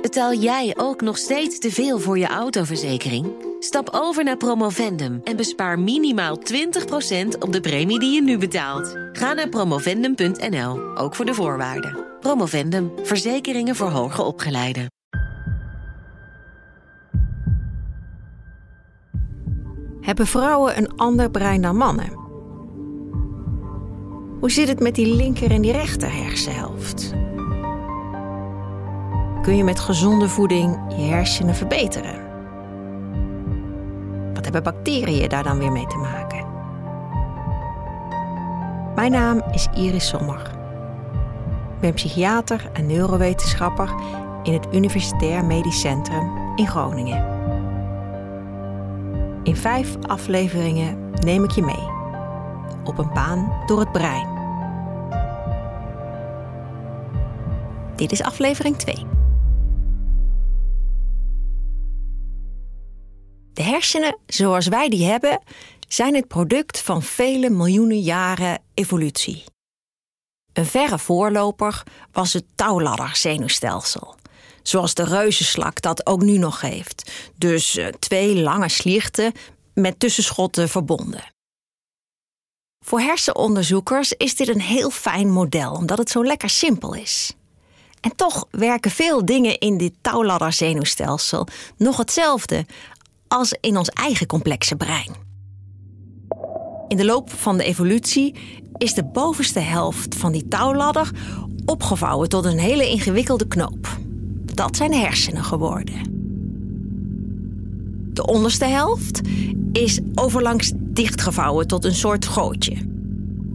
Betaal jij ook nog steeds te veel voor je autoverzekering? Stap over naar Promovendum en bespaar minimaal 20% op de premie die je nu betaalt. Ga naar promovendum.nl, ook voor de voorwaarden. Promovendum, verzekeringen voor hoger opgeleiden. Hebben vrouwen een ander brein dan mannen? Hoe zit het met die linker en die rechter hersenhelft? Kun je met gezonde voeding je hersenen verbeteren? Wat hebben bacteriën daar dan weer mee te maken? Mijn naam is Iris Sommer. Ik ben psychiater en neurowetenschapper in het Universitair Medisch Centrum in Groningen. In vijf afleveringen neem ik je mee op een baan door het brein. Dit is aflevering 2. De hersenen, zoals wij die hebben, zijn het product van vele miljoenen jaren evolutie. Een verre voorloper was het touwladderzenuwstelsel, zoals de reuzenslak dat ook nu nog heeft. Dus eh, twee lange slierten met tussenschotten verbonden. Voor hersenonderzoekers is dit een heel fijn model, omdat het zo lekker simpel is. En toch werken veel dingen in dit touwladderzenuwstelsel nog hetzelfde als in ons eigen complexe brein. In de loop van de evolutie is de bovenste helft van die touwladder opgevouwen tot een hele ingewikkelde knoop. Dat zijn hersenen geworden. De onderste helft is overlangs dichtgevouwen tot een soort gootje.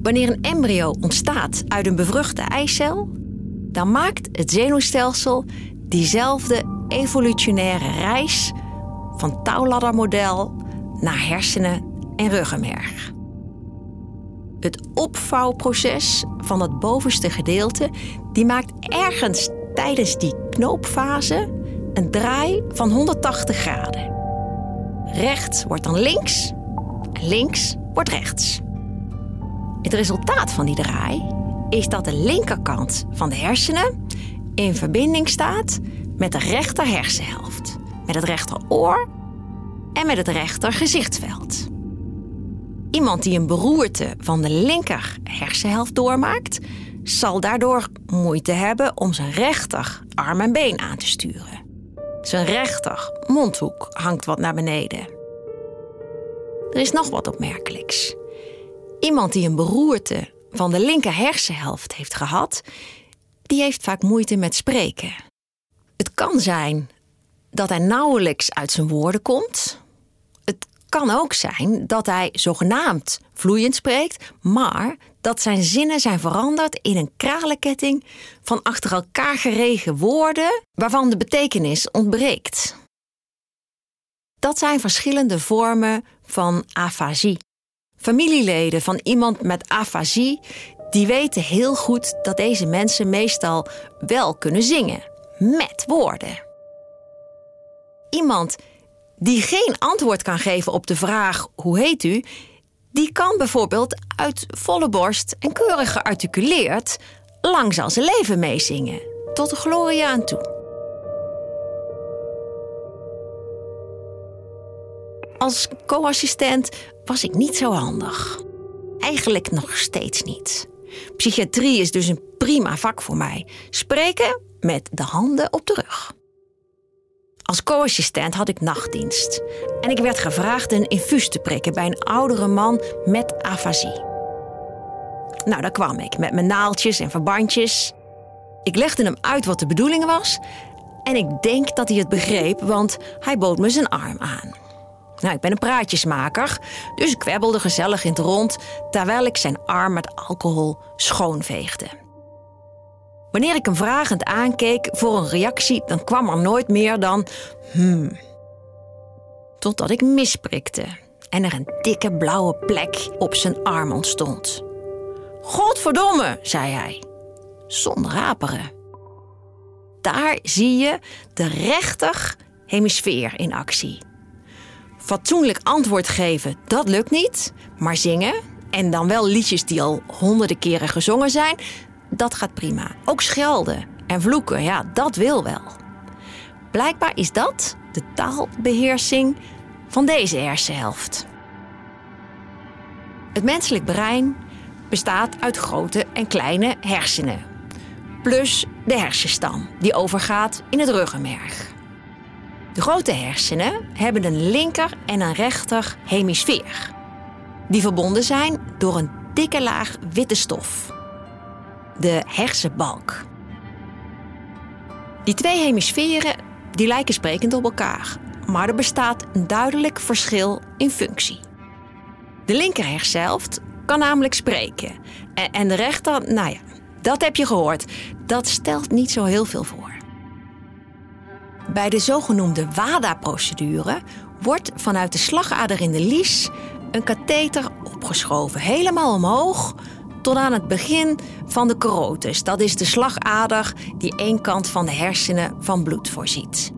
Wanneer een embryo ontstaat uit een bevruchte eicel, dan maakt het zenuwstelsel diezelfde evolutionaire reis van touwladdermodel naar hersenen en ruggenmerg. Het opvouwproces van het bovenste gedeelte die maakt ergens tijdens die knoopfase een draai van 180 graden. Rechts wordt dan links en links wordt rechts. Het resultaat van die draai is dat de linkerkant van de hersenen in verbinding staat met de rechter hersenhelft met het rechteroor en met het rechter gezichtsveld. Iemand die een beroerte van de linker hersenhelft doormaakt, zal daardoor moeite hebben om zijn rechter arm en been aan te sturen. Zijn rechter mondhoek hangt wat naar beneden. Er is nog wat opmerkelijks. Iemand die een beroerte van de linker hersenhelft heeft gehad, die heeft vaak moeite met spreken. Het kan zijn dat hij nauwelijks uit zijn woorden komt. Het kan ook zijn dat hij zogenaamd vloeiend spreekt, maar dat zijn zinnen zijn veranderd in een kralenketting van achter elkaar geregen woorden waarvan de betekenis ontbreekt. Dat zijn verschillende vormen van afasie. Familieleden van iemand met afasie die weten heel goed dat deze mensen meestal wel kunnen zingen met woorden iemand die geen antwoord kan geven op de vraag hoe heet u, die kan bijvoorbeeld uit volle borst en keurig gearticuleerd lang zijn leven meezingen, tot de gloria aan toe. Als co-assistent was ik niet zo handig. Eigenlijk nog steeds niet. Psychiatrie is dus een prima vak voor mij. Spreken met de handen op de rug. Als co-assistent had ik nachtdienst en ik werd gevraagd een infuus te prikken bij een oudere man met afasie. Nou, daar kwam ik met mijn naaltjes en verbandjes. Ik legde hem uit wat de bedoeling was en ik denk dat hij het begreep, want hij bood me zijn arm aan. Nou, ik ben een praatjesmaker, dus ik kwebbelde gezellig in het rond terwijl ik zijn arm met alcohol schoonveegde. Wanneer ik hem vragend aankeek voor een reactie, dan kwam er nooit meer dan hmm. Totdat ik misprikte en er een dikke blauwe plek op zijn arm ontstond. Godverdomme, zei hij, zonder aperen. Daar zie je de rechter hemisfeer in actie. Fatsoenlijk antwoord geven, dat lukt niet, maar zingen en dan wel liedjes die al honderden keren gezongen zijn, dat gaat prima. Ook schelden en vloeken, ja, dat wil wel. Blijkbaar is dat de taalbeheersing van deze hersenhelft. Het menselijk brein bestaat uit grote en kleine hersenen, plus de hersenstam, die overgaat in het ruggenmerg. De grote hersenen hebben een linker en een rechter hemisfeer, die verbonden zijn door een dikke laag witte stof, de hersenbalk. Die twee hemisferen die lijken sprekend op elkaar, maar er bestaat een duidelijk verschil in functie. De linker hersenhelft kan namelijk spreken en de rechter, nou ja, dat heb je gehoord, dat stelt niet zo heel veel voor. Bij de zogenoemde WADA-procedure wordt vanuit de slagader in de lies een katheter opgeschoven, helemaal omhoog tot aan het begin van de carotis. Dat is de slagader die één kant van de hersenen van bloed voorziet.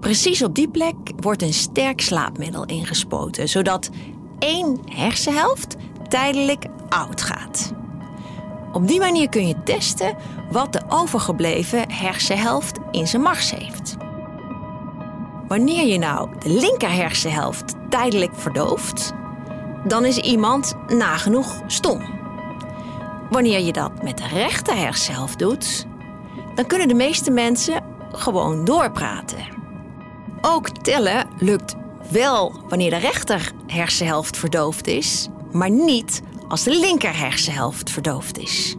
Precies op die plek wordt een sterk slaapmiddel ingespoten, zodat één hersenhelft tijdelijk oud gaat. Op die manier kun je testen wat de overgebleven hersenhelft in zijn mars heeft. Wanneer je nou de linker hersenhelft tijdelijk verdooft, dan is iemand nagenoeg stom. Wanneer je dat met de rechter hersenhelft doet, dan kunnen de meeste mensen gewoon doorpraten. Ook tellen lukt wel wanneer de rechter hersenhelft verdoofd is, maar niet als de linker hersenhelft verdoofd is.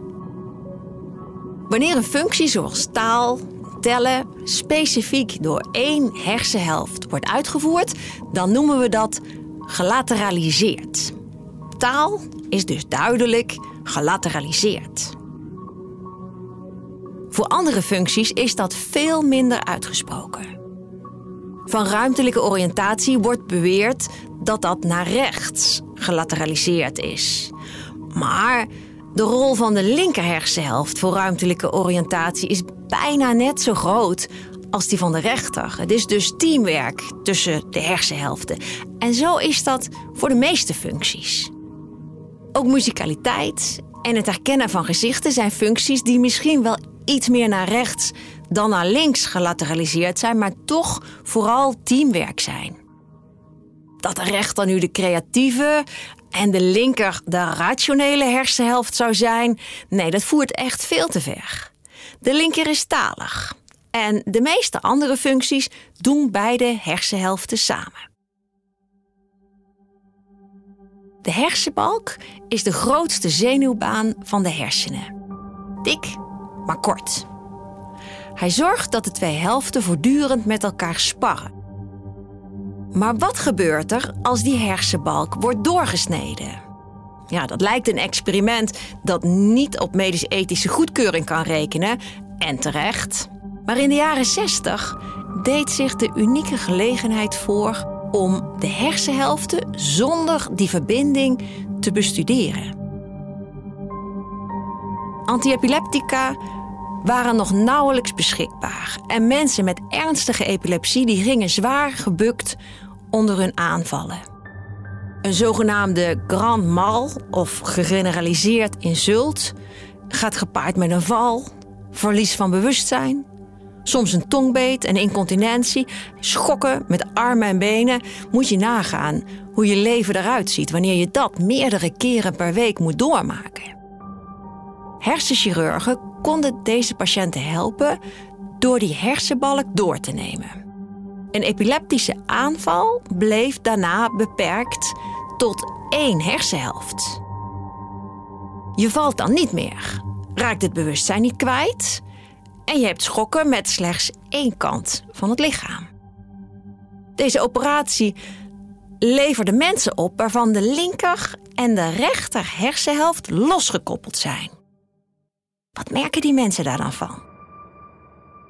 Wanneer een functie zoals taal, tellen specifiek door één hersenhelft wordt uitgevoerd, dan noemen we dat gelateraliseerd. Taal is dus duidelijk gelateraliseerd. Voor andere functies is dat veel minder uitgesproken. Van ruimtelijke oriëntatie wordt beweerd dat dat naar rechts gelateraliseerd is. Maar de rol van de linker hersenhelft voor ruimtelijke oriëntatie is bijna net zo groot als die van de rechter. Het is dus teamwerk tussen de hersenhelften. En zo is dat voor de meeste functies. Ook muzikaliteit en het herkennen van gezichten zijn functies die misschien wel iets meer naar rechts dan naar links gelateraliseerd zijn, maar toch vooral teamwerk zijn. Dat de rechter nu de creatieve en de linker de rationele hersenhelft zou zijn, nee, dat voert echt veel te ver. De linker is talig en de meeste andere functies doen beide hersenhelften samen. De hersenbalk is de grootste zenuwbaan van de hersenen. Dik, maar kort. Hij zorgt dat de twee helften voortdurend met elkaar sparren. Maar wat gebeurt er als die hersenbalk wordt doorgesneden? Ja, dat lijkt een experiment dat niet op medisch-ethische goedkeuring kan rekenen, en terecht. Maar in de jaren 60 deed zich de unieke gelegenheid voor om de hersenhelften zonder die verbinding te bestuderen. Antiepileptica waren nog nauwelijks beschikbaar en mensen met ernstige epilepsie die gingen zwaar gebukt onder hun aanvallen. Een zogenaamde grand mal of gegeneraliseerd insult gaat gepaard met een val, verlies van bewustzijn, soms een tongbeet en incontinentie, schokken met armen en benen. Moet je nagaan hoe je leven eruit ziet wanneer je dat meerdere keren per week moet doormaken. Hersenchirurgen konden deze patiënten helpen door die hersenbalk door te nemen. Een epileptische aanval bleef daarna beperkt tot één hersenhelft. Je valt dan niet meer, raakt het bewustzijn niet kwijt en je hebt schokken met slechts één kant van het lichaam. Deze operatie leverde mensen op waarvan de linker en de rechter hersenhelft losgekoppeld zijn. Wat merken die mensen daar dan van?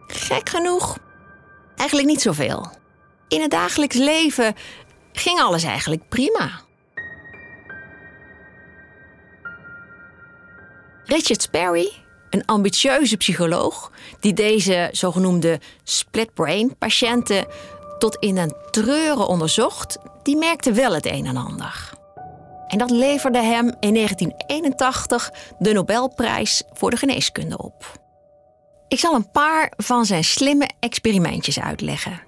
Gek genoeg, eigenlijk niet zoveel. In het dagelijks leven ging alles eigenlijk prima. Richard Sperry, een ambitieuze psycholoog die deze zogenoemde split brain patiënten tot in een treuren onderzocht, die merkte wel het een en ander. En dat leverde hem in 1981 de Nobelprijs voor de geneeskunde op. Ik zal een paar van zijn slimme experimentjes uitleggen.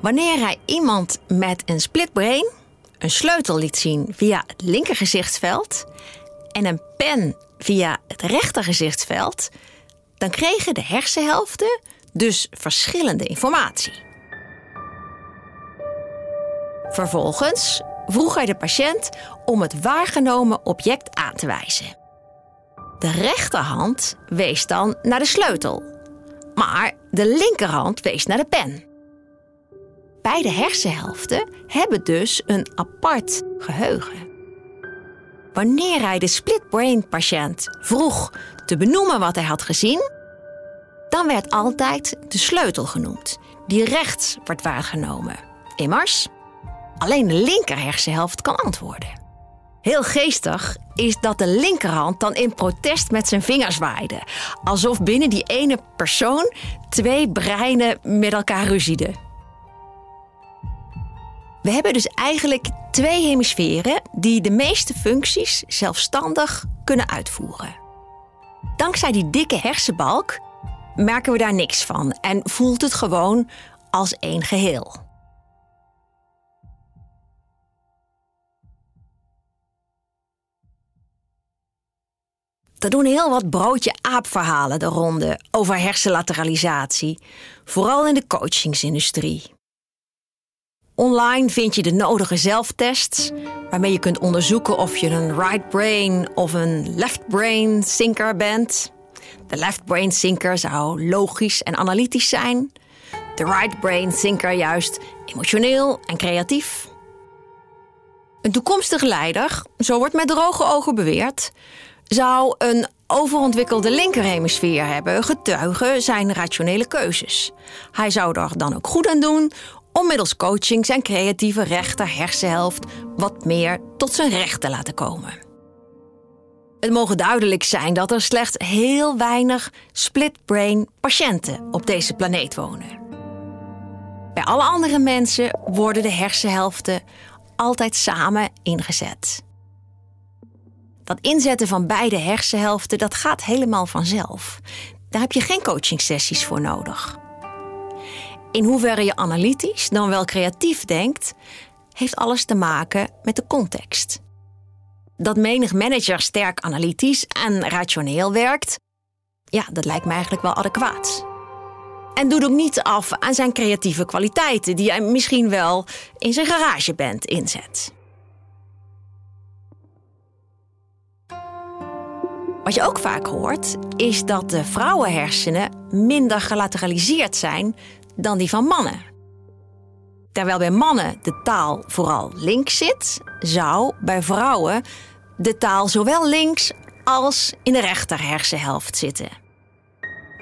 Wanneer hij iemand met een split brain een sleutel liet zien via het linker gezichtsveld en een pen via het rechter gezichtsveld, dan kregen de hersenhelften dus verschillende informatie. Vervolgens vroeg hij de patiënt om het waargenomen object aan te wijzen. De rechterhand wees dan naar de sleutel, maar de linkerhand wees naar de pen. Beide hersenhelften hebben dus een apart geheugen. Wanneer hij de split-brain patiënt vroeg te benoemen wat hij had gezien, dan werd altijd de sleutel genoemd, die rechts wordt waargenomen. Immers, alleen de linker hersenhelft kan antwoorden. Heel geestig is dat de linkerhand dan in protest met zijn vingers zwaaide. Alsof binnen die ene persoon twee breinen met elkaar ruzieden. We hebben dus eigenlijk twee hemisferen die de meeste functies zelfstandig kunnen uitvoeren. Dankzij die dikke hersenbalk merken we daar niks van en voelt het gewoon als één geheel. Er doen heel wat broodje-aapverhalen de ronde over hersenlateralisatie, vooral in de coachingsindustrie. Online vind je de nodige zelftests, waarmee je kunt onderzoeken of je een right brain of een left brain thinker bent. De left brain thinker zou logisch en analytisch zijn, de right brain thinker juist emotioneel en creatief. Een toekomstige leider, zo wordt met droge ogen beweerd, zou een overontwikkelde linkerhemisfeer hebben, getuigen zijn rationele keuzes. Hij zou er dan ook goed aan doen om middels coaching zijn creatieve rechter hersenhelft wat meer tot zijn recht te laten komen. Het mogen duidelijk zijn dat er slechts heel weinig split-brain patiënten op deze planeet wonen. Bij alle andere mensen worden de hersenhelften altijd samen ingezet. Dat inzetten van beide hersenhelften dat gaat helemaal vanzelf. Daar heb je geen coachingsessies voor nodig. In hoeverre je analytisch dan wel creatief denkt, heeft alles te maken met de context. Dat menig manager sterk analytisch en rationeel werkt, ja, dat lijkt me eigenlijk wel adequaat. En doet ook niet af aan zijn creatieve kwaliteiten, die hij misschien wel in zijn garageband inzet. Wat je ook vaak hoort, is dat de vrouwenhersenen minder gelateraliseerd zijn dan die van mannen. Terwijl bij mannen de taal vooral links zit, zou bij vrouwen de taal zowel links als in de rechter hersenhelft zitten.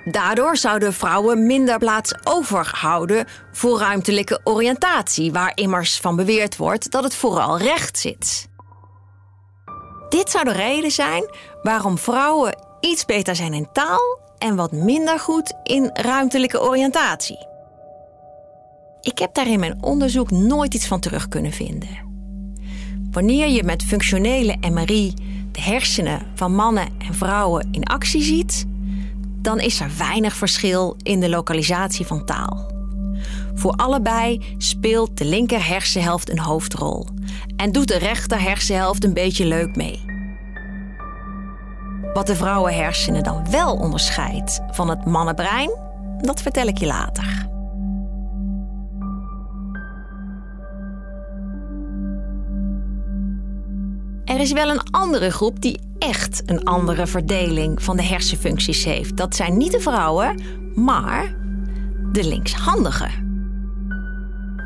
Daardoor zouden vrouwen minder plaats overhouden voor ruimtelijke oriëntatie, waar immers van beweerd wordt dat het vooral recht zit. Dit zou de reden zijn waarom vrouwen iets beter zijn in taal en wat minder goed in ruimtelijke oriëntatie. Ik heb daar in mijn onderzoek nooit iets van terug kunnen vinden. Wanneer je met functionele MRI de hersenen van mannen en vrouwen in actie ziet, dan is er weinig verschil in de lokalisatie van taal. Voor allebei speelt de linker hersenhelft een hoofdrol en doet de rechter hersenhelft een beetje leuk mee. Wat de vrouwenhersenen dan wel onderscheidt van het mannenbrein, dat vertel ik je later. Er is wel een andere groep die echt een andere verdeling van de hersenfuncties heeft. Dat zijn niet de vrouwen, maar de linkshandigen.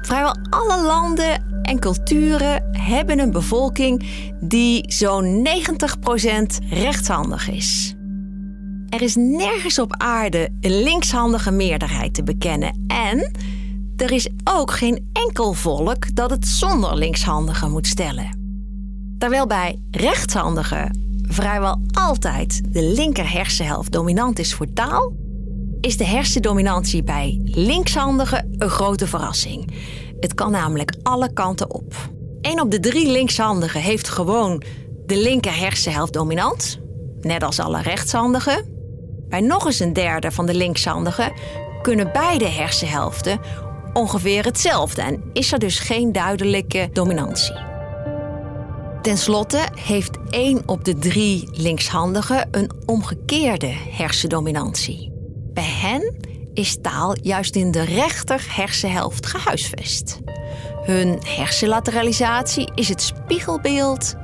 Vrijwel alle landen en culturen hebben een bevolking die zo'n 90% rechtshandig is. Er is nergens op aarde een linkshandige meerderheid te bekennen en er is ook geen enkel volk dat het zonder linkshandigen moet stellen. Terwijl bij rechtshandigen vrijwel altijd de linker hersenhelft dominant is voor taal, is de hersendominantie bij linkshandigen een grote verrassing. Het kan namelijk alle kanten op. Een op de drie linkshandigen heeft gewoon de linker hersenhelft dominant, net als alle rechtshandigen. Bij nog eens een derde van de linkshandigen kunnen beide hersenhelften ongeveer hetzelfde en is er dus geen duidelijke dominantie. Ten slotte heeft één op de drie linkshandigen een omgekeerde hersendominantie. Bij hen is taal juist in de rechter hersenhelft gehuisvest. Hun hersenlateralisatie is het spiegelbeeld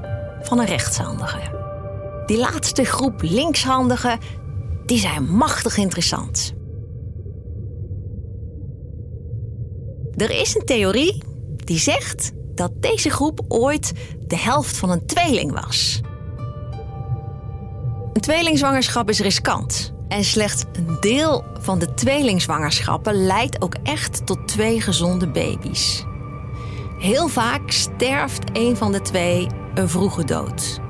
van een rechtshandige. Die laatste groep linkshandigen die zijn machtig interessant. Er is een theorie die zegt dat deze groep ooit de helft van een tweeling was. Een tweelingzwangerschap is riskant. En slechts een deel van de tweelingzwangerschappen leidt ook echt tot twee gezonde baby's. Heel vaak sterft een van de twee een vroege dood.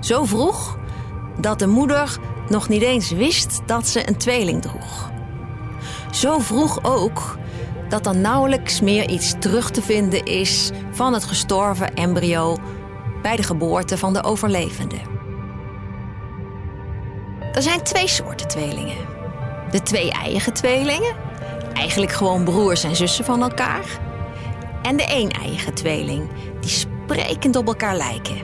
Zo vroeg dat de moeder nog niet eens wist dat ze een tweeling droeg. Zo vroeg ook dat er nauwelijks meer iets terug te vinden is van het gestorven embryo bij de geboorte van de overlevende. Er zijn twee soorten tweelingen. De twee-eiige tweelingen, eigenlijk gewoon broers en zussen van elkaar. En de een-eiige tweeling, die sprekend op elkaar lijken.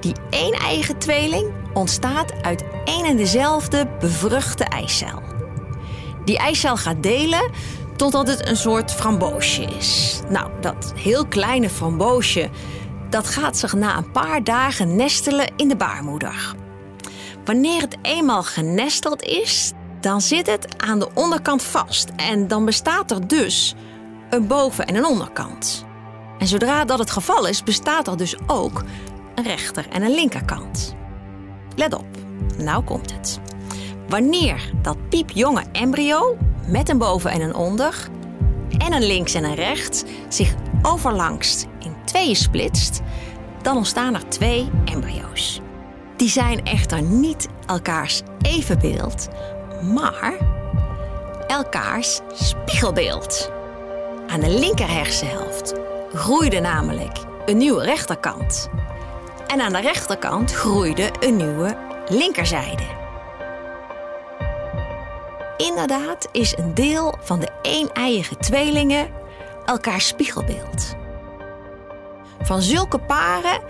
Die een-eiige tweeling ontstaat uit één en dezelfde bevruchte eicel. Die eicel gaat delen totdat het een soort framboosje is. Nou, dat heel kleine framboosje dat gaat zich na een paar dagen nestelen in de baarmoeder. Wanneer het eenmaal genesteld is, dan zit het aan de onderkant vast en dan bestaat er dus een boven- en een onderkant. En zodra dat het geval is, bestaat er dus ook een rechter- en een linkerkant. Let op, nou komt het. Wanneer dat piepjonge embryo met een boven en een onder en een links en een rechts zich overlangs in tweeën splitst, dan ontstaan er twee embryo's. Die zijn echter niet elkaars evenbeeld, maar elkaars spiegelbeeld. Aan de linker hersenhelft groeide namelijk een nieuwe rechterkant. En aan de rechterkant groeide een nieuwe linkerzijde. Inderdaad is een deel van de een-eiige tweelingen elkaar spiegelbeeld. Van zulke paren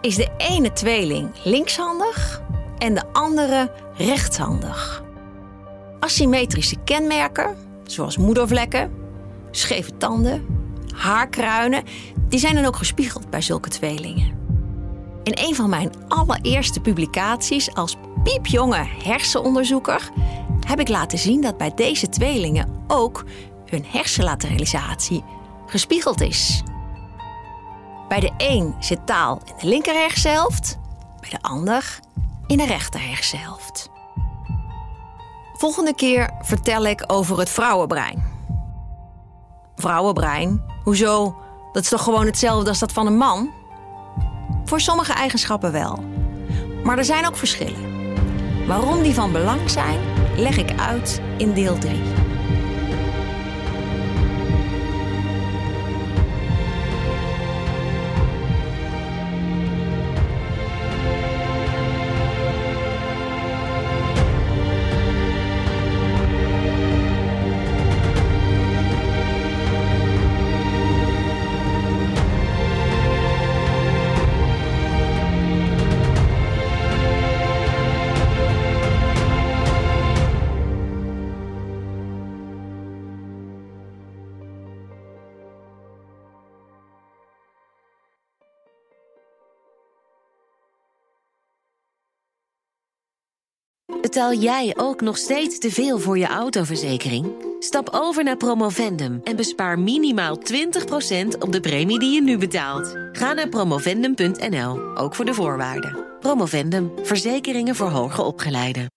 is de ene tweeling linkshandig en de andere rechtshandig. Asymmetrische kenmerken, zoals moedervlekken, scheve tanden, haarkruinen, die zijn dan ook gespiegeld bij zulke tweelingen. In een van mijn allereerste publicaties als piepjonge hersenonderzoeker heb ik laten zien dat bij deze tweelingen ook hun hersenlateralisatie gespiegeld is. Bij de een zit taal in de linker hersenhelft, bij de ander in de rechter hersenhelft. Volgende keer vertel ik over het vrouwenbrein. Vrouwenbrein? Hoezo? Dat is toch gewoon hetzelfde als dat van een man? Voor sommige eigenschappen wel. Maar er zijn ook verschillen. Waarom die van belang zijn, leg ik uit in deel 3. Betaal jij ook nog steeds te veel voor je autoverzekering? Stap over naar Promovendum en bespaar minimaal 20% op de premie die je nu betaalt. Ga naar promovendum.nl, ook voor de voorwaarden. Promovendum, verzekeringen voor hoger opgeleiden.